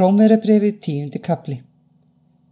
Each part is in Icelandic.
Rómverebrefið tíundi kapli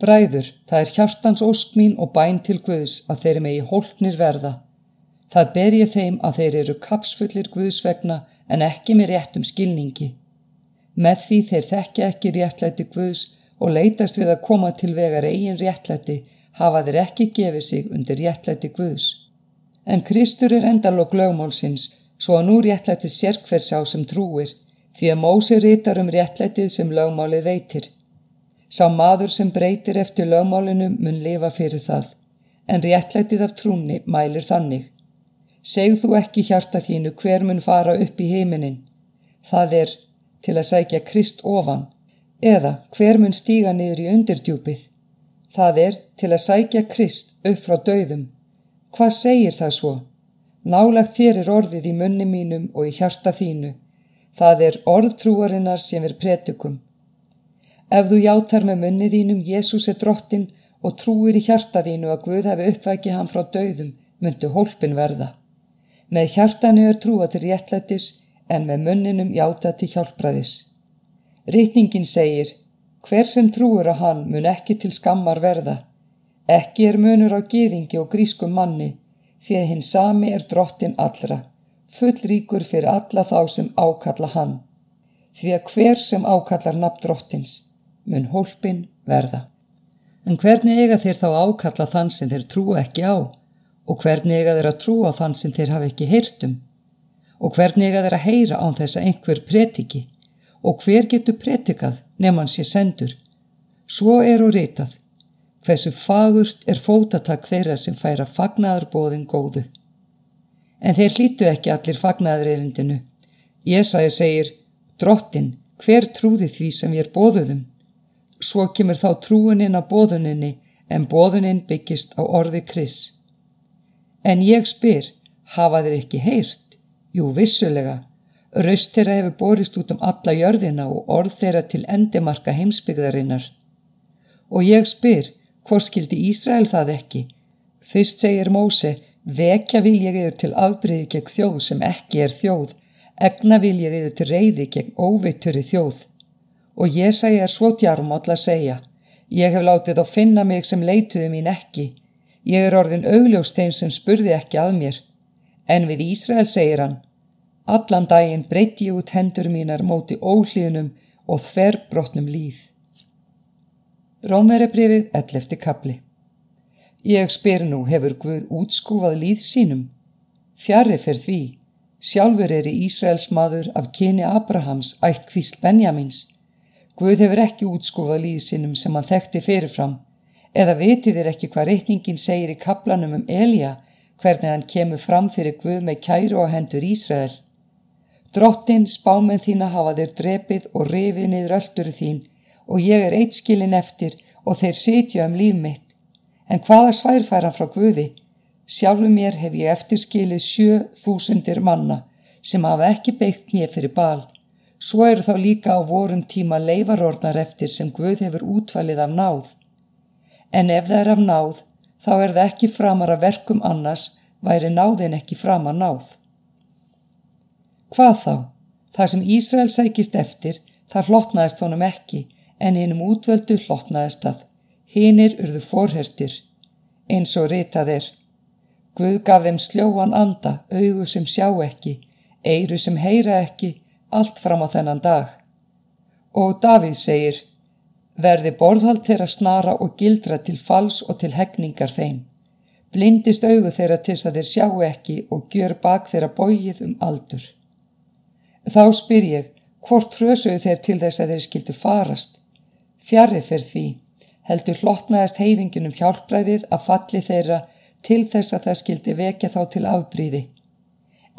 Bræður, það er hjartans ósk mín og bæn til Guðs að þeir megi hólpnir verða. Það ber ég þeim að þeir eru kapsfullir Guðs vegna en ekki með réttum skilningi. Með því þeir þekkja ekki réttlæti Guðs og leitast við að koma til vegar eigin réttlæti hafa þeir ekki gefið sig undir réttlæti Guðs. En Kristur er endalók lögmálsins svo að nú réttlæti sér hver sá sem trúir því að Mósi rítar um réttlætið sem lögmálið veitir. Sá maður sem breytir eftir lögmálinu mun lifa fyrir það, en réttlætið af trúni mælir þannig. Segð þú ekki hjarta þínu hver mun fara upp í heiminin, það er til að sækja Krist ofan, eða hver mun stíga niður í undirdjúpið, það er til að sækja Krist upp frá döðum. Hvað segir það svo? Nálagt þér er orðið í munni mínum og í hjarta þínu Það er orðtrúarinnar sem er pretikum. Ef þú játar með munni þínum Jésús er drottin og trúir í hjarta þínu að Guð hefði uppvækið hann frá döðum, myndu hólpin verða. Með hjartanu er trúa til réttlættis en með munninum játa til hjálpraðis. Rítningin segir, hver sem trúur að hann mun ekki til skammar verða. Ekki er munur á gýðingi og grískum manni, því að hinn sami er drottin allra fullríkur fyrir alla þá sem ákalla hann, því að hver sem ákallar nafn drottins mun hólpin verða. En hvernig eiga þeir þá ákalla þann sem þeir trúa ekki á og hvernig eiga þeir að trúa þann sem þeir hafa ekki heyrtum og hvernig eiga þeir að heyra án þess að einhver pretiki og hver getur pretikað nefn sé sendur. Svo er og reytað hversu fagurt er fótatak þeirra sem færa fagnaðarbóðin góðu en þeir hlýtu ekki allir fagnaður erindinu. Jésaja segir, drottin, hver trúði því sem ég er bóðuðum? Svo kemur þá trúuninn að bóðuninni en bóðuninn byggist á orði kris. En ég spyr, hafa þeir ekki heyrt? Jú, vissulega. Raust þeirra hefur borist út um alla jörðina og orð þeirra til endimarka heimsbyggðarinnar. Og ég spyr, hvort skildi Ísrael það ekki? Fyrst segir Móse, Vekja vil ég yfir til afbreyði gegn þjóð sem ekki er þjóð, egna vil ég yfir til reyði gegn óveitturi þjóð. Og ég segja er svo djarmáll að segja, ég hef látið á finna mig sem leituði mín ekki, ég er orðin augljós þeim sem spurði ekki að mér. En við Ísrael segir hann, allan daginn breyti ég út hendur mínar móti óhlíðunum og þverbrotnum líð. Rómveribrifið 11. kapli Ég spyr nú, hefur Guð útskúfað líð sínum? Fjarrir fer því, sjálfur er í Ísraels maður af kyni Abrahams ætt kvísl Benjamins. Guð hefur ekki útskúfað líð sínum sem hann þekkti fyrirfram, eða vitið er ekki hvað reytningin segir í kaplanum um Elja, hvernig hann kemur fram fyrir Guð með kæru og hendur Ísrael. Drottin spámen þína hafa þeir drepið og rifið niður öldur þín og ég er eitt skilin eftir og þeir sitja um líf mitt En hvaða svær fær hann frá Guði? Sjálfu mér hef ég eftirskilið sjö þúsundir manna sem hafa ekki beitt nýja fyrir bal. Svo eru þá líka á vorum tíma leifarordnar eftir sem Guð hefur útvalið af náð. En ef það er af náð, þá er það ekki framar að verkum annars, væri náðin ekki framar náð. Hvað þá? Það sem Ísrael sækist eftir, það hlottnaðist honum ekki, en hinnum útvöldu hlottnaðist það. Hínir urðu forhertir, eins og ritað er. Guð gaf þeim sljóan anda, augu sem sjá ekki, eiru sem heyra ekki, allt fram á þennan dag. Og Davíð segir, verði borðhald þeirra snara og gildra til fals og til hegningar þeim. Blindist augu þeirra til að þeir sjá ekki og gjör bak þeirra bóið um aldur. Þá spyr ég, hvort trösuðu þeir til þess að þeir skildu farast? Fjarrir fer því heldur hlottnaðist heiðingunum hjálpræðið að falli þeirra til þess að það skildi vekja þá til afbríði.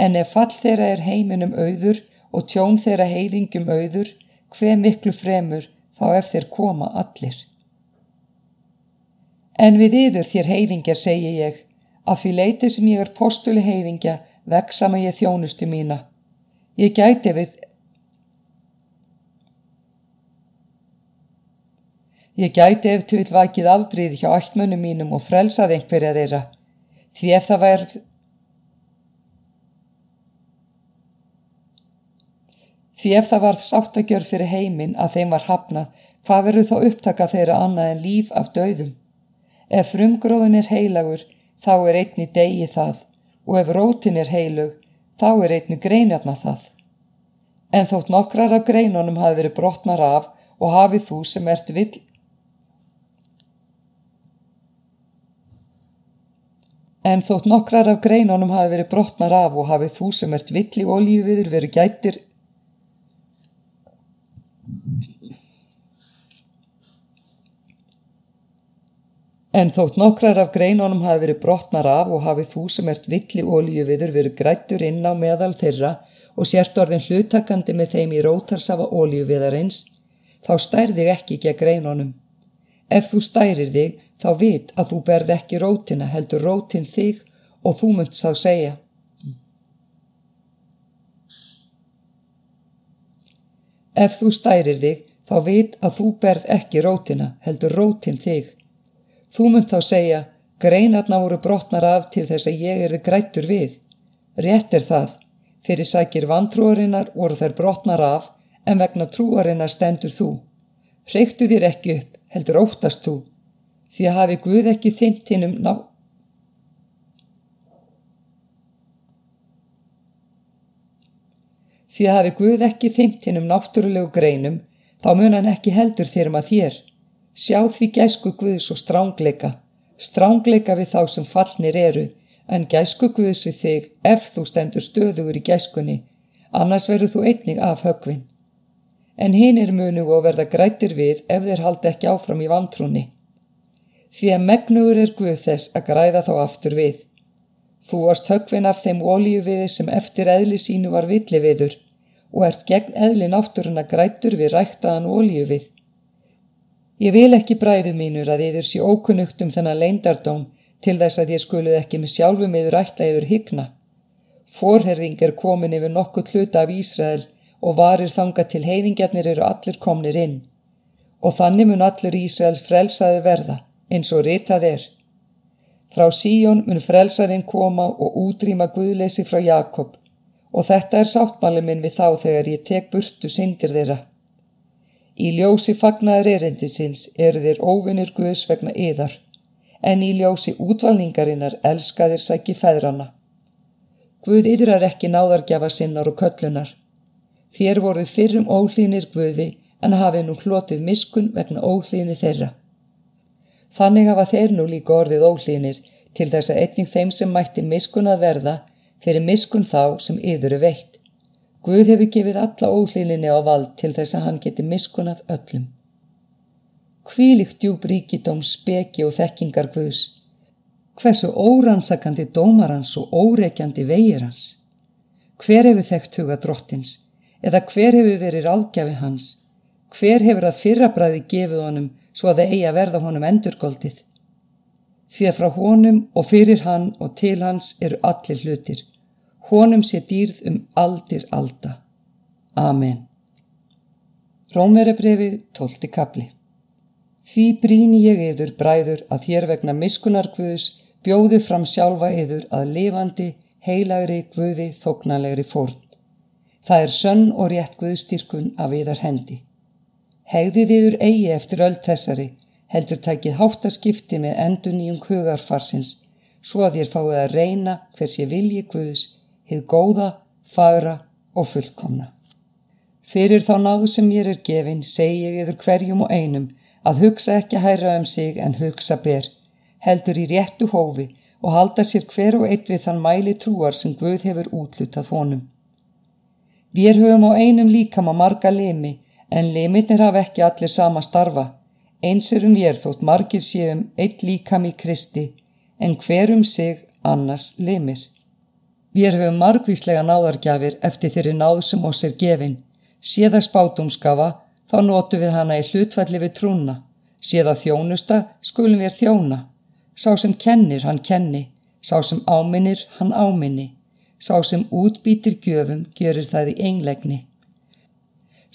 En ef fall þeirra er heiminum auður og tjón þeirra heiðingum auður, hver miklu fremur þá ef þeir koma allir. En við yður þér heiðingja segi ég, að því leiti sem ég er postuli heiðingja veksama ég þjónustu mína. Ég gæti við Ég gæti ef til vakið afbríð hjá ættmönnum mínum og frelsað einhverja þeirra. Því ef það værð Því ef það varð sáttagjörð fyrir heiminn að þeim var hafnað, hvað verður þá upptaka þeirra annað en líf af döðum? Ef frumgróðin er heilagur, þá er einni degi það, og ef rótin er heilug, þá er einni greinjarna það. En þótt nokkrar af greinunum hafi verið brotnar af og hafið þú sem ert vill En þótt nokkrar af greinunum hafi verið brotnar af og hafið þú sem ert vill í olíuviður verið gætir En þótt nokkrar af greinunum hafi verið brotnar af og hafið þú sem ert vill í olíuviður verið grættur inn á meðal þeirra og sért orðin hlutakandi með þeim í rótarsafa olíuviðarins, þá stærði ekki gegn greinunum. Ef þú stærir þig, þá vit að þú berð ekki rótina, heldur rótin þig og þú munt þá segja. Ef þú stærir þig, þá vit að þú berð ekki rótina, heldur rótin þig. Þú munt þá segja, greinarna voru brotnar af til þess að ég erði grættur við. Rétt er það, fyrir sækir vantrúarinnar voru þær brotnar af, en vegna trúarinnar stendur þú. Reyktu þér ekki upp, heldur óttast þú, því að hafi Guð ekki þymt hinnum ná... Því að hafi Guð ekki þymt hinnum náttúrulegu greinum, þá mun hann ekki heldur þér að þér. Sjá því gæsku Guðs og strángleika, strángleika við þá sem fallnir eru, en gæsku Guðs við þig ef þú stendur stöðugur í gæskunni, annars verður þú einnig af högvinn en hinn er munu og verða grættir við ef þeir haldi ekki áfram í vantrúni. Því að megnugur er Guð þess að græða þá aftur við. Þú varst högvin af þeim ólíuviði sem eftir eðli sínu var villi viður og ert gegn eðli náttúruna grættur við ræktaðan ólíuvið. Ég vil ekki bræðu mínur að yfir sé ókunnugt um þennan leindardóm til þess að ég skuluð ekki með sjálfum yfir rækta yfir hygna. Forherðing er komin yfir nokkuð hluta af Ísrael og varir þanga til heiðingjarnir eru allir komnir inn og þannig mun allur Ísraels frelsaði verða eins og ritað er. Frá Síjón mun frelsarinn koma og útrýma guðleysi frá Jakob og þetta er sáttmáli minn við þá þegar ég tek burtu syndir þeirra. Í ljósi fagnaður erindisins eru þeir óvinnir Guðs vegna yðar en í ljósi útvalningarinnar elskaðir sæki feðrana. Guð yðrar ekki náðargjafa sinnar og köllunar Þér voruð fyrrum óhlýnir guði en hafið nú hlotið miskun vegna óhlýni þeirra. Þannig hafa þeir nú líka orðið óhlýnir til þess að einning þeim sem mætti miskun að verða fyrir miskun þá sem yfuru veitt. Guð hefur gefið alla óhlýninni á vald til þess að hann geti miskunað öllum. Hvílikt djúb ríkidóm speki og þekkingar Guðs. Hversu órannsakandi dómarans og óreikjandi vegir hans. Hver hefur þekkt huga drottins? eða hver hefur verið ráðgjafi hans, hver hefur að fyrrabræði gefið honum svo að það eigi að verða honum endurgoldið. Því að frá honum og fyrir hann og til hans eru allir hlutir. Honum sé dýrð um aldir alda. Amen. Rómverebrefið 12. kapli Því bríni ég yður bræður að þér vegna miskunarkvöðus bjóði fram sjálfa yður að lifandi, heilagri, kvöði, þóknalegri fórn. Það er sönn og rétt Guðstyrkun af yðar hendi. Hegðið yður eigi eftir öll þessari, heldur tækið háttaskipti með endun í um hugarfarsins, svo að þér fáið að reyna hvers ég vilji Guðs, hið góða, fagra og fullkomna. Fyrir þá náðu sem mér er gefin, segi ég yður hverjum og einum, að hugsa ekki að hæra um sig en hugsa ber, heldur í réttu hófi og halda sér hver og eitt við þann mæli trúar sem Guð hefur útlutað honum. Við höfum á einum líkama marga limi en limitnir hafa ekki allir sama starfa. Eins er um ég þótt margir séum eitt líkam í Kristi en hverum sig annars limir. Við höfum margvíslega náðargjafir eftir þeirri náð sem oss er gefin. Séða spátumskafa þá notu við hana í hlutfalli við trúna. Séða þjónusta skulum við þjóna. Sá sem kennir hann kenni, sá sem áminnir hann áminni. Sá sem útbýtir gjöfum gjörir það í einlegni.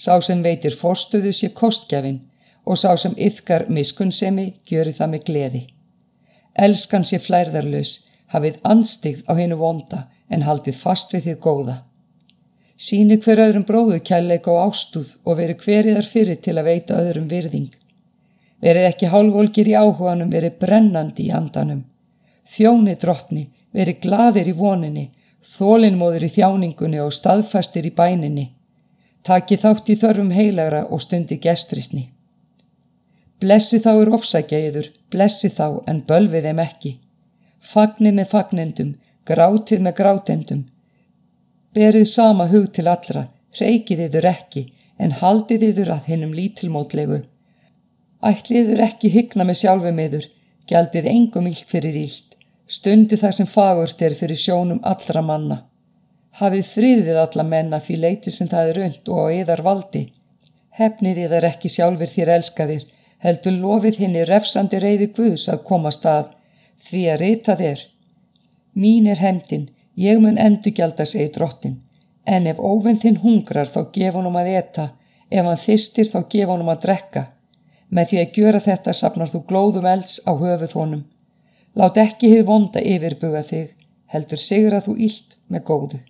Sá sem veitir forstöðu sé kostgjafin og sá sem yfkar miskunnsemi gjörir það með gleði. Elskan sé flærðarlaus, hafið anstigð á hennu vonda en haldið fast við þið góða. Síni hver öðrum bróðu kærleik og ástúð og veri hveriðar fyrir til að veita öðrum virðing. Verið ekki hálfvolgir í áhuganum, verið brennandi í andanum. Þjóni drottni, verið gladir í voninni, þólinnmóður í þjáningunni og staðfastir í bæninni. Taki þátt í þörfum heilagra og stundi gestrisni. Blessi þá er ofsækja yður, blessi þá en bölvið þeim ekki. Fagnir með fagnendum, grátið með grátendum. Berið sama hug til allra, reykið yður ekki, en haldið yður að hinnum lítilmótlegu. Ætlið yður ekki hygna með sjálfum yður, gjaldið engum ílt fyrir ílt, stundi það sem fagurt er fyrir sjónum allra manna. Hafið frið við alla menna því leiti sem það er und og á yðar valdi. Hefnið yðar ekki sjálfur þér elskaðir, heldur lofið henni refsandi reyði Guðs að koma stað, því að reyta þér. Mín er hemdin, ég mun endugjalda segi drottin, en ef óvinn þinn hungrar þá gef honum að eta, ef hann þistir þá gef honum að drekka. Með því að gjöra þetta sapnar þú glóðum elds á höfuð honum. Lát ekki hið vonda yfirbuga þig, heldur sigra þú ílt með góðu.